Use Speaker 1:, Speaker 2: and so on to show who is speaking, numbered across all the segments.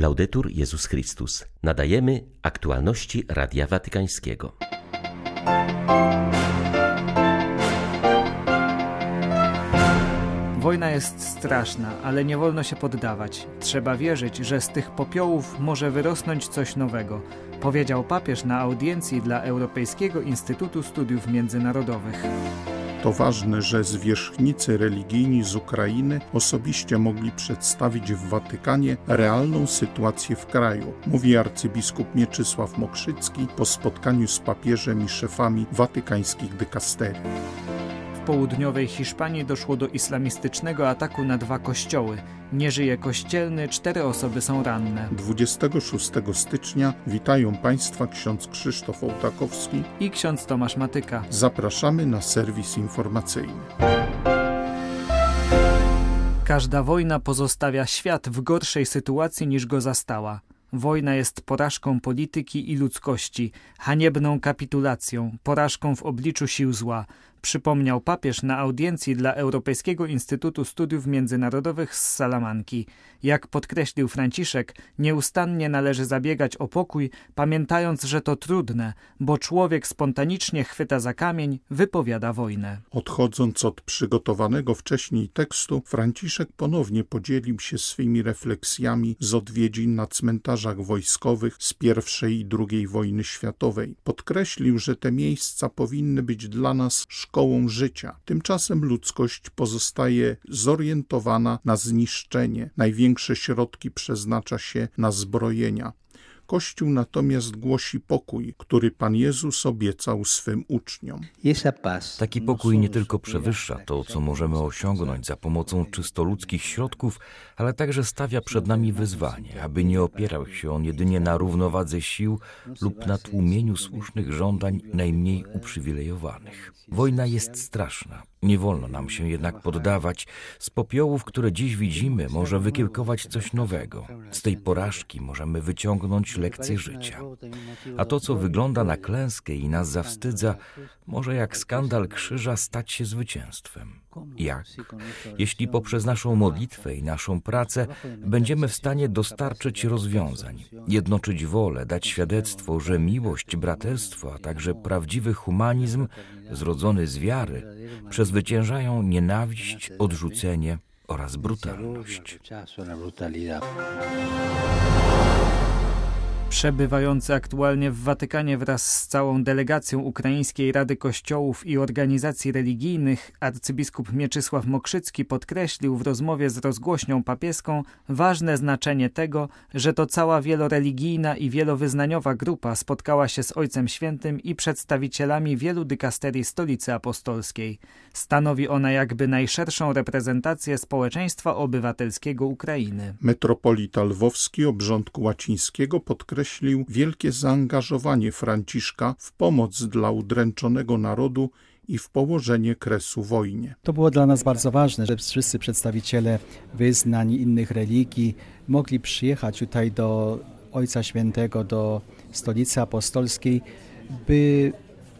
Speaker 1: Laudetur Jezus Chrystus. Nadajemy aktualności Radia Watykańskiego.
Speaker 2: Wojna jest straszna, ale nie wolno się poddawać. Trzeba wierzyć, że z tych popiołów może wyrosnąć coś nowego, powiedział papież na audiencji dla Europejskiego Instytutu Studiów Międzynarodowych.
Speaker 3: To ważne, że zwierzchnicy religijni z Ukrainy osobiście mogli przedstawić w Watykanie realną sytuację w kraju, mówi arcybiskup Mieczysław Mokrzycki po spotkaniu z papieżem i szefami watykańskich dykasterii.
Speaker 2: W południowej Hiszpanii doszło do islamistycznego ataku na dwa kościoły. Nie żyje kościelny, cztery osoby są ranne.
Speaker 3: 26 stycznia witają Państwa ksiądz Krzysztof Ołtakowski
Speaker 2: i ksiądz Tomasz Matyka.
Speaker 3: Zapraszamy na serwis informacyjny.
Speaker 2: Każda wojna pozostawia świat w gorszej sytuacji niż go zastała. Wojna jest porażką polityki i ludzkości, haniebną kapitulacją, porażką w obliczu sił zła, przypomniał papież na audiencji dla Europejskiego Instytutu Studiów Międzynarodowych z Salamanki. Jak podkreślił Franciszek, nieustannie należy zabiegać o pokój, pamiętając, że to trudne, bo człowiek spontanicznie chwyta za kamień, wypowiada wojnę.
Speaker 3: Odchodząc od przygotowanego wcześniej tekstu, Franciszek ponownie podzielił się swymi refleksjami z odwiedzin na cmentarzach wojskowych z I i II wojny światowej. Podkreślił, że te miejsca powinny być dla nas szkołą szkołą życia. Tymczasem ludzkość pozostaje zorientowana na zniszczenie. Największe środki przeznacza się na zbrojenia. Kościół natomiast głosi pokój, który Pan Jezus obiecał swym uczniom.
Speaker 4: Taki pokój nie tylko przewyższa to, co możemy osiągnąć za pomocą czysto ludzkich środków, ale także stawia przed nami wyzwanie, aby nie opierał się on jedynie na równowadze sił lub na tłumieniu słusznych żądań najmniej uprzywilejowanych. Wojna jest straszna. Nie wolno nam się jednak poddawać. Z popiołów, które dziś widzimy, może wykiełkować coś nowego. Z tej porażki możemy wyciągnąć lekcje życia. A to, co wygląda na klęskę i nas zawstydza, może jak skandal krzyża stać się zwycięstwem. Jak? Jeśli poprzez naszą modlitwę i naszą pracę będziemy w stanie dostarczyć rozwiązań, jednoczyć wolę, dać świadectwo, że miłość, braterstwo, a także prawdziwy humanizm, zrodzony z wiary, przezwyciężają nienawiść, odrzucenie oraz brutalność.
Speaker 2: Przebywający aktualnie w Watykanie wraz z całą delegacją Ukraińskiej Rady Kościołów i Organizacji Religijnych arcybiskup Mieczysław Mokrzycki podkreślił w rozmowie z rozgłośnią papieską ważne znaczenie tego, że to cała wieloreligijna i wielowyznaniowa grupa spotkała się z Ojcem Świętym i przedstawicielami wielu dykasterii Stolicy Apostolskiej. Stanowi ona jakby najszerszą reprezentację społeczeństwa obywatelskiego Ukrainy.
Speaker 3: Metropolita Lwowski obrządku łacińskiego podkreślił podkreślił wielkie zaangażowanie Franciszka w pomoc dla udręczonego narodu i w położenie kresu wojnie.
Speaker 5: To było dla nas bardzo ważne, że wszyscy przedstawiciele wyznań innych religii mogli przyjechać tutaj do Ojca Świętego, do stolicy apostolskiej, by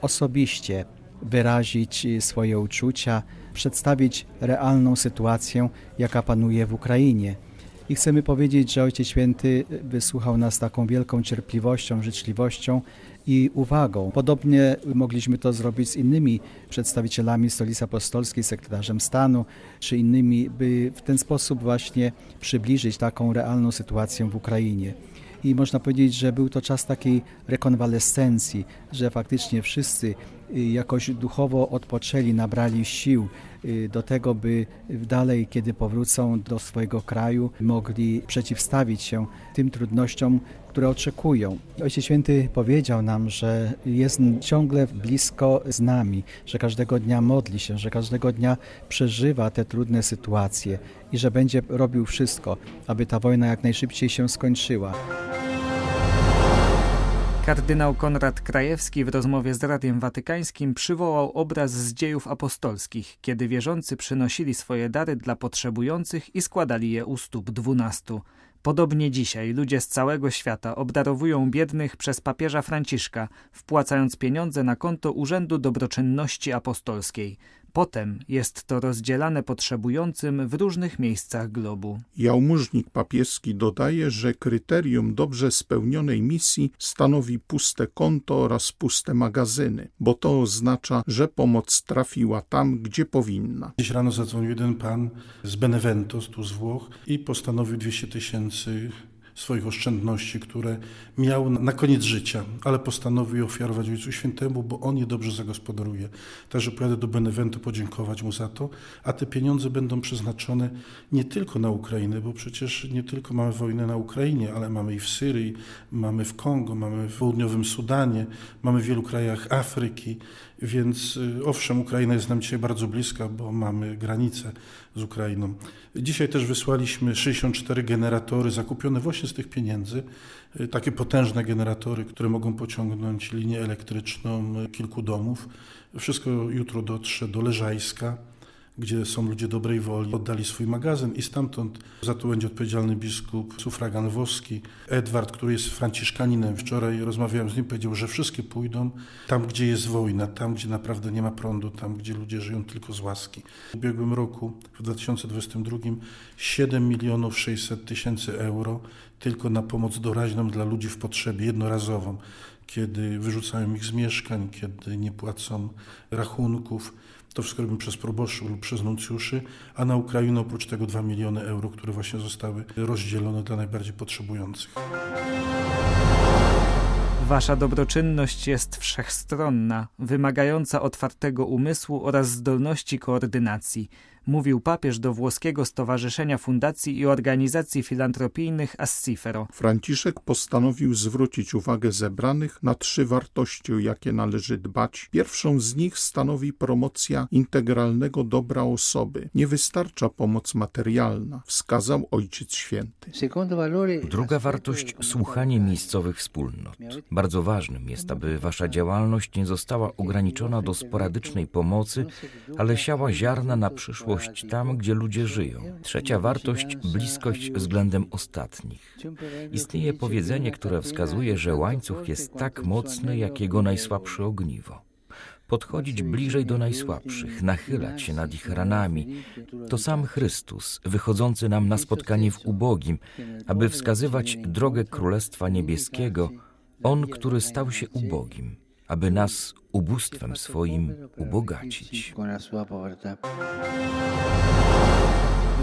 Speaker 5: osobiście wyrazić swoje uczucia, przedstawić realną sytuację, jaka panuje w Ukrainie. I chcemy powiedzieć, że Ojciec Święty wysłuchał nas taką wielką cierpliwością, życzliwością i uwagą. Podobnie mogliśmy to zrobić z innymi przedstawicielami Stolicy Apostolskiej, sekretarzem stanu, czy innymi, by w ten sposób właśnie przybliżyć taką realną sytuację w Ukrainie i można powiedzieć, że był to czas takiej rekonwalescencji, że faktycznie wszyscy y, jakoś duchowo odpoczęli, nabrali sił y, do tego, by dalej, kiedy powrócą do swojego kraju, mogli przeciwstawić się tym trudnościom, które oczekują. Ojciec Święty powiedział nam, że jest ciągle blisko z nami, że każdego dnia modli się, że każdego dnia przeżywa te trudne sytuacje i że będzie robił wszystko, aby ta wojna jak najszybciej się skończyła.
Speaker 2: Kardynał Konrad Krajewski w rozmowie z Radiem Watykańskim przywołał obraz z dziejów apostolskich, kiedy wierzący przynosili swoje dary dla potrzebujących i składali je u stóp dwunastu. Podobnie dzisiaj ludzie z całego świata obdarowują biednych przez papieża Franciszka, wpłacając pieniądze na konto Urzędu Dobroczynności Apostolskiej. Potem jest to rozdzielane potrzebującym w różnych miejscach globu.
Speaker 3: Jałmużnik papieski dodaje, że kryterium dobrze spełnionej misji stanowi puste konto oraz puste magazyny, bo to oznacza, że pomoc trafiła tam, gdzie powinna.
Speaker 6: Dziś rano zadzwonił jeden pan z Benevento, tu z Włoch i postanowił 200 tysięcy swoich oszczędności, które miał na koniec życia, ale postanowił ofiarować Ojcu Świętemu, bo on je dobrze zagospodaruje. Także pojadę do Beneventu podziękować mu za to, a te pieniądze będą przeznaczone nie tylko na Ukrainę, bo przecież nie tylko mamy wojnę na Ukrainie, ale mamy i w Syrii, mamy w Kongo, mamy w południowym Sudanie, mamy w wielu krajach Afryki, więc y, owszem, Ukraina jest nam dzisiaj bardzo bliska, bo mamy granicę z Ukrainą. Dzisiaj też wysłaliśmy 64 generatory zakupione właśnie z tych pieniędzy. Y, takie potężne generatory, które mogą pociągnąć linię elektryczną kilku domów. Wszystko jutro dotrze do Leżajska gdzie są ludzie dobrej woli, oddali swój magazyn i stamtąd za to będzie odpowiedzialny biskup sufragan woski. Edward, który jest franciszkaninem, wczoraj rozmawiałem z nim, powiedział, że wszystkie pójdą tam, gdzie jest wojna, tam, gdzie naprawdę nie ma prądu, tam, gdzie ludzie żyją tylko z łaski. W ubiegłym roku, w 2022, 7 milionów 600 tysięcy euro tylko na pomoc doraźną dla ludzi w potrzebie, jednorazową kiedy wyrzucają ich z mieszkań, kiedy nie płacą rachunków. To wszystko robimy przez proboszczów lub przez nuncjuszy, a na Ukrainę oprócz tego 2 miliony euro, które właśnie zostały rozdzielone dla najbardziej potrzebujących.
Speaker 2: Wasza dobroczynność jest wszechstronna, wymagająca otwartego umysłu oraz zdolności koordynacji mówił papież do włoskiego Stowarzyszenia Fundacji i Organizacji Filantropijnych Assifero.
Speaker 3: Franciszek postanowił zwrócić uwagę zebranych na trzy wartości, o jakie należy dbać. Pierwszą z nich stanowi promocja integralnego dobra osoby. Nie wystarcza pomoc materialna, wskazał Ojciec Święty.
Speaker 4: Druga wartość słuchanie miejscowych wspólnot. Bardzo ważnym jest, aby wasza działalność nie została ograniczona do sporadycznej pomocy, ale siała ziarna na przyszłość bliskość tam, gdzie ludzie żyją. Trzecia wartość bliskość względem ostatnich. Istnieje powiedzenie, które wskazuje, że łańcuch jest tak mocny, jak jego najsłabsze ogniwo podchodzić bliżej do najsłabszych, nachylać się nad ich ranami. To sam Chrystus, wychodzący nam na spotkanie w ubogim, aby wskazywać drogę Królestwa Niebieskiego, On, który stał się ubogim aby nas ubóstwem swoim ubogacić.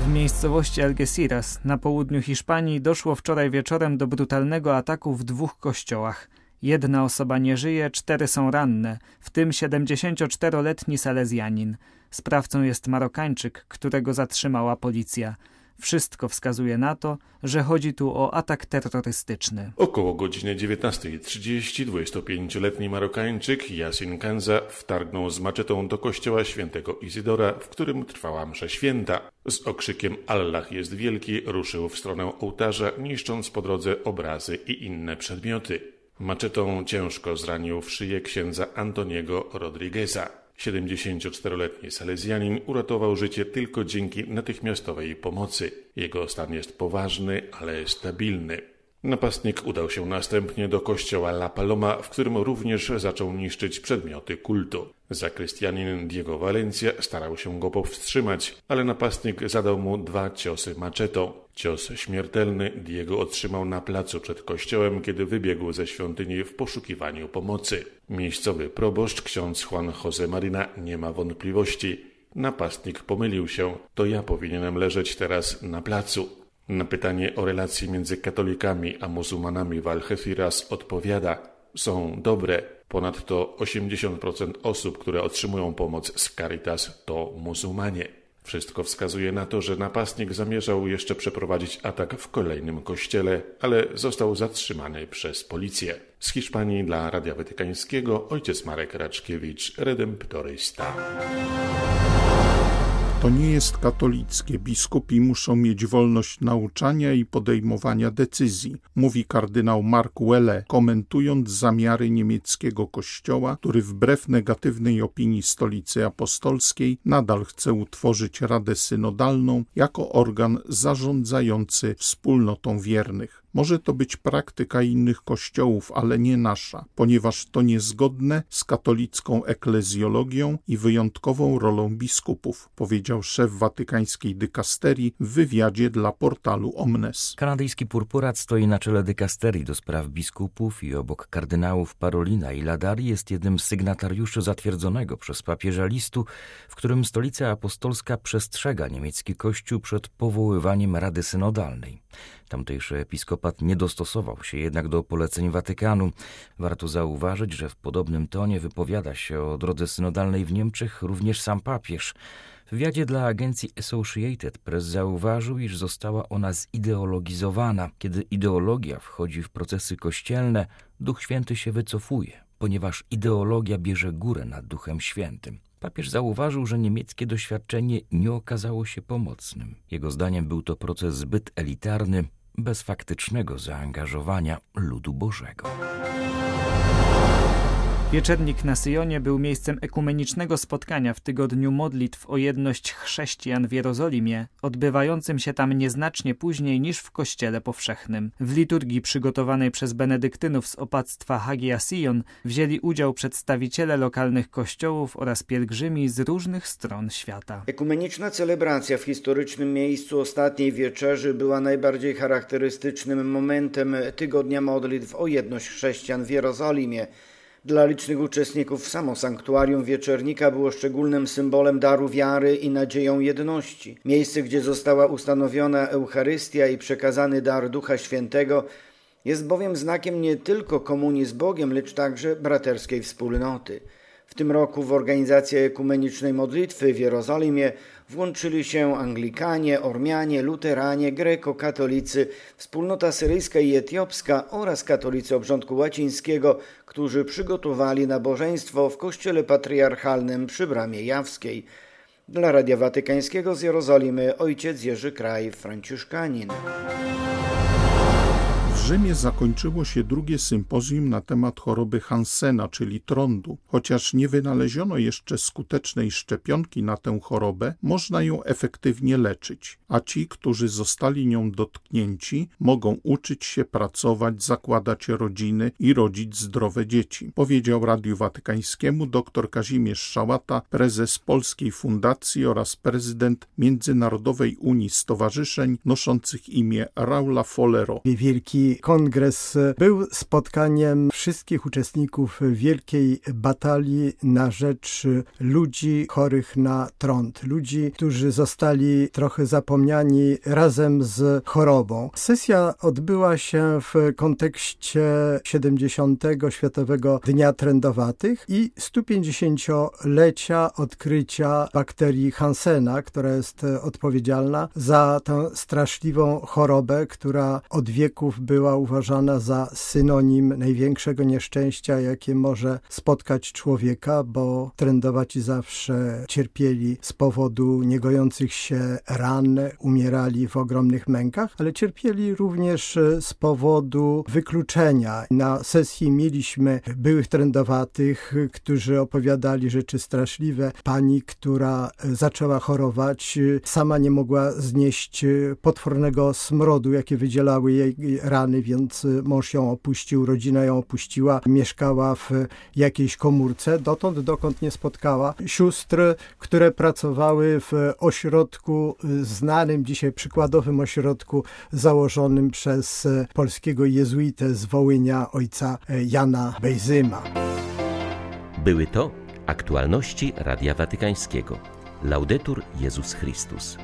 Speaker 2: W miejscowości Algeciras na południu Hiszpanii doszło wczoraj wieczorem do brutalnego ataku w dwóch kościołach. Jedna osoba nie żyje, cztery są ranne, w tym 74-letni Salezjanin. Sprawcą jest Marokańczyk, którego zatrzymała policja. Wszystko wskazuje na to, że chodzi tu o atak terrorystyczny.
Speaker 7: Około godziny 19.30 25-letni Marokańczyk Yasin Kanza wtargnął z maczetą do kościoła świętego Izydora, w którym trwała msza święta. Z okrzykiem Allah jest wielki ruszył w stronę ołtarza, niszcząc po drodze obrazy i inne przedmioty. Maczetą ciężko zranił w szyję księdza Antoniego Rodrigueza. 74-letni Salezjanin uratował życie tylko dzięki natychmiastowej pomocy. Jego stan jest poważny, ale stabilny. Napastnik udał się następnie do kościoła La Paloma, w którym również zaczął niszczyć przedmioty kultu. Zakrystianin Diego Valencia starał się go powstrzymać, ale napastnik zadał mu dwa ciosy maczetą. Cios śmiertelny Diego otrzymał na placu przed kościołem, kiedy wybiegł ze świątyni w poszukiwaniu pomocy. Miejscowy proboszcz, ksiądz Juan José Marina, nie ma wątpliwości. Napastnik pomylił się, to ja powinienem leżeć teraz na placu. Na pytanie o relacje między katolikami a muzułmanami w Algeciras odpowiada: są dobre. Ponadto 80% osób, które otrzymują pomoc z Caritas, to muzułmanie. Wszystko wskazuje na to, że napastnik zamierzał jeszcze przeprowadzić atak w kolejnym kościele, ale został zatrzymany przez policję. Z Hiszpanii dla Radia Watykańskiego ojciec Marek Raczkiewicz, redemptorysta.
Speaker 3: To nie jest katolickie. Biskupi muszą mieć wolność nauczania i podejmowania decyzji, mówi kardynał Mark Welle, komentując zamiary niemieckiego kościoła, który wbrew negatywnej opinii stolicy apostolskiej nadal chce utworzyć Radę Synodalną jako organ zarządzający wspólnotą wiernych. Może to być praktyka innych kościołów, ale nie nasza, ponieważ to niezgodne z katolicką eklezjologią i wyjątkową rolą biskupów, powiedział szef watykańskiej dykasterii w wywiadzie dla portalu Omnes.
Speaker 4: Kanadyjski purpurat stoi na czele dykasterii do spraw biskupów i obok kardynałów Parolina i Ladari jest jednym z sygnatariuszy zatwierdzonego przez papieża listu, w którym stolica apostolska przestrzega niemiecki kościół przed powoływaniem Rady Synodalnej. Tamtejszy episkopat nie dostosował się jednak do poleceń Watykanu. Warto zauważyć, że w podobnym tonie wypowiada się o drodze synodalnej w Niemczech również sam papież. W wywiadzie dla agencji Associated Press zauważył, iż została ona zideologizowana. Kiedy ideologia wchodzi w procesy kościelne, Duch Święty się wycofuje, ponieważ ideologia bierze górę nad Duchem Świętym. Papież zauważył, że niemieckie doświadczenie nie okazało się pomocnym. Jego zdaniem był to proces zbyt elitarny, bez faktycznego zaangażowania ludu Bożego.
Speaker 2: Wieczernik na Syjonie był miejscem ekumenicznego spotkania w tygodniu modlitw o jedność chrześcijan w Jerozolimie, odbywającym się tam nieznacznie później niż w Kościele Powszechnym. W liturgii przygotowanej przez benedyktynów z opactwa Hagia Sion wzięli udział przedstawiciele lokalnych kościołów oraz pielgrzymi z różnych stron świata.
Speaker 8: Ekumeniczna celebracja w historycznym miejscu ostatniej wieczerzy była najbardziej charakterystycznym momentem tygodnia modlitw o jedność chrześcijan w Jerozolimie. Dla licznych uczestników samo sanktuarium wieczernika było szczególnym symbolem daru wiary i nadzieją jedności. Miejsce, gdzie została ustanowiona Eucharystia i przekazany dar Ducha Świętego, jest bowiem znakiem nie tylko komunii z Bogiem, lecz także braterskiej wspólnoty. W tym roku w organizację ekumenicznej modlitwy w Jerozolimie włączyli się Anglikanie, Ormianie, Luteranie, Greko-katolicy, wspólnota syryjska i etiopska oraz katolicy obrządku łacińskiego, którzy przygotowali nabożeństwo w kościele patriarchalnym przy Bramie Jawskiej. Dla Radia Watykańskiego z Jerozolimy ojciec Jerzy Kraj, franciszkanin.
Speaker 3: W Rzymie zakończyło się drugie sympozjum na temat choroby Hansena, czyli trądu. Chociaż nie wynaleziono jeszcze skutecznej szczepionki na tę chorobę, można ją efektywnie leczyć, a ci, którzy zostali nią dotknięci, mogą uczyć się pracować, zakładać rodziny i rodzić zdrowe dzieci, powiedział Radiu Watykańskiemu dr Kazimierz Szałata, prezes Polskiej Fundacji oraz prezydent Międzynarodowej Unii Stowarzyszeń noszących imię Raula Folero.
Speaker 9: Wielki kongres był spotkaniem wszystkich uczestników wielkiej batalii na rzecz ludzi chorych na trąd, ludzi, którzy zostali trochę zapomniani razem z chorobą. Sesja odbyła się w kontekście 70. Światowego Dnia Trędowatych i 150-lecia odkrycia bakterii Hansena, która jest odpowiedzialna za tę straszliwą chorobę, która od wieków była była uważana za synonim największego nieszczęścia, jakie może spotkać człowieka, bo trędowaci zawsze cierpieli z powodu niegojących się ran, umierali w ogromnych mękach, ale cierpieli również z powodu wykluczenia. Na sesji mieliśmy byłych trędowatych, którzy opowiadali rzeczy straszliwe. Pani, która zaczęła chorować, sama nie mogła znieść potwornego smrodu, jakie wydzielały jej rany więc mąż ją opuścił, rodzina ją opuściła, mieszkała w jakiejś komórce, dotąd dokąd nie spotkała sióstr, które pracowały w ośrodku y, znanym dzisiaj przykładowym ośrodku założonym przez polskiego jezuitę z Wołynia, ojca Jana Bejzyma.
Speaker 1: Były to aktualności Radia Watykańskiego. Laudetur Jezus Chrystus.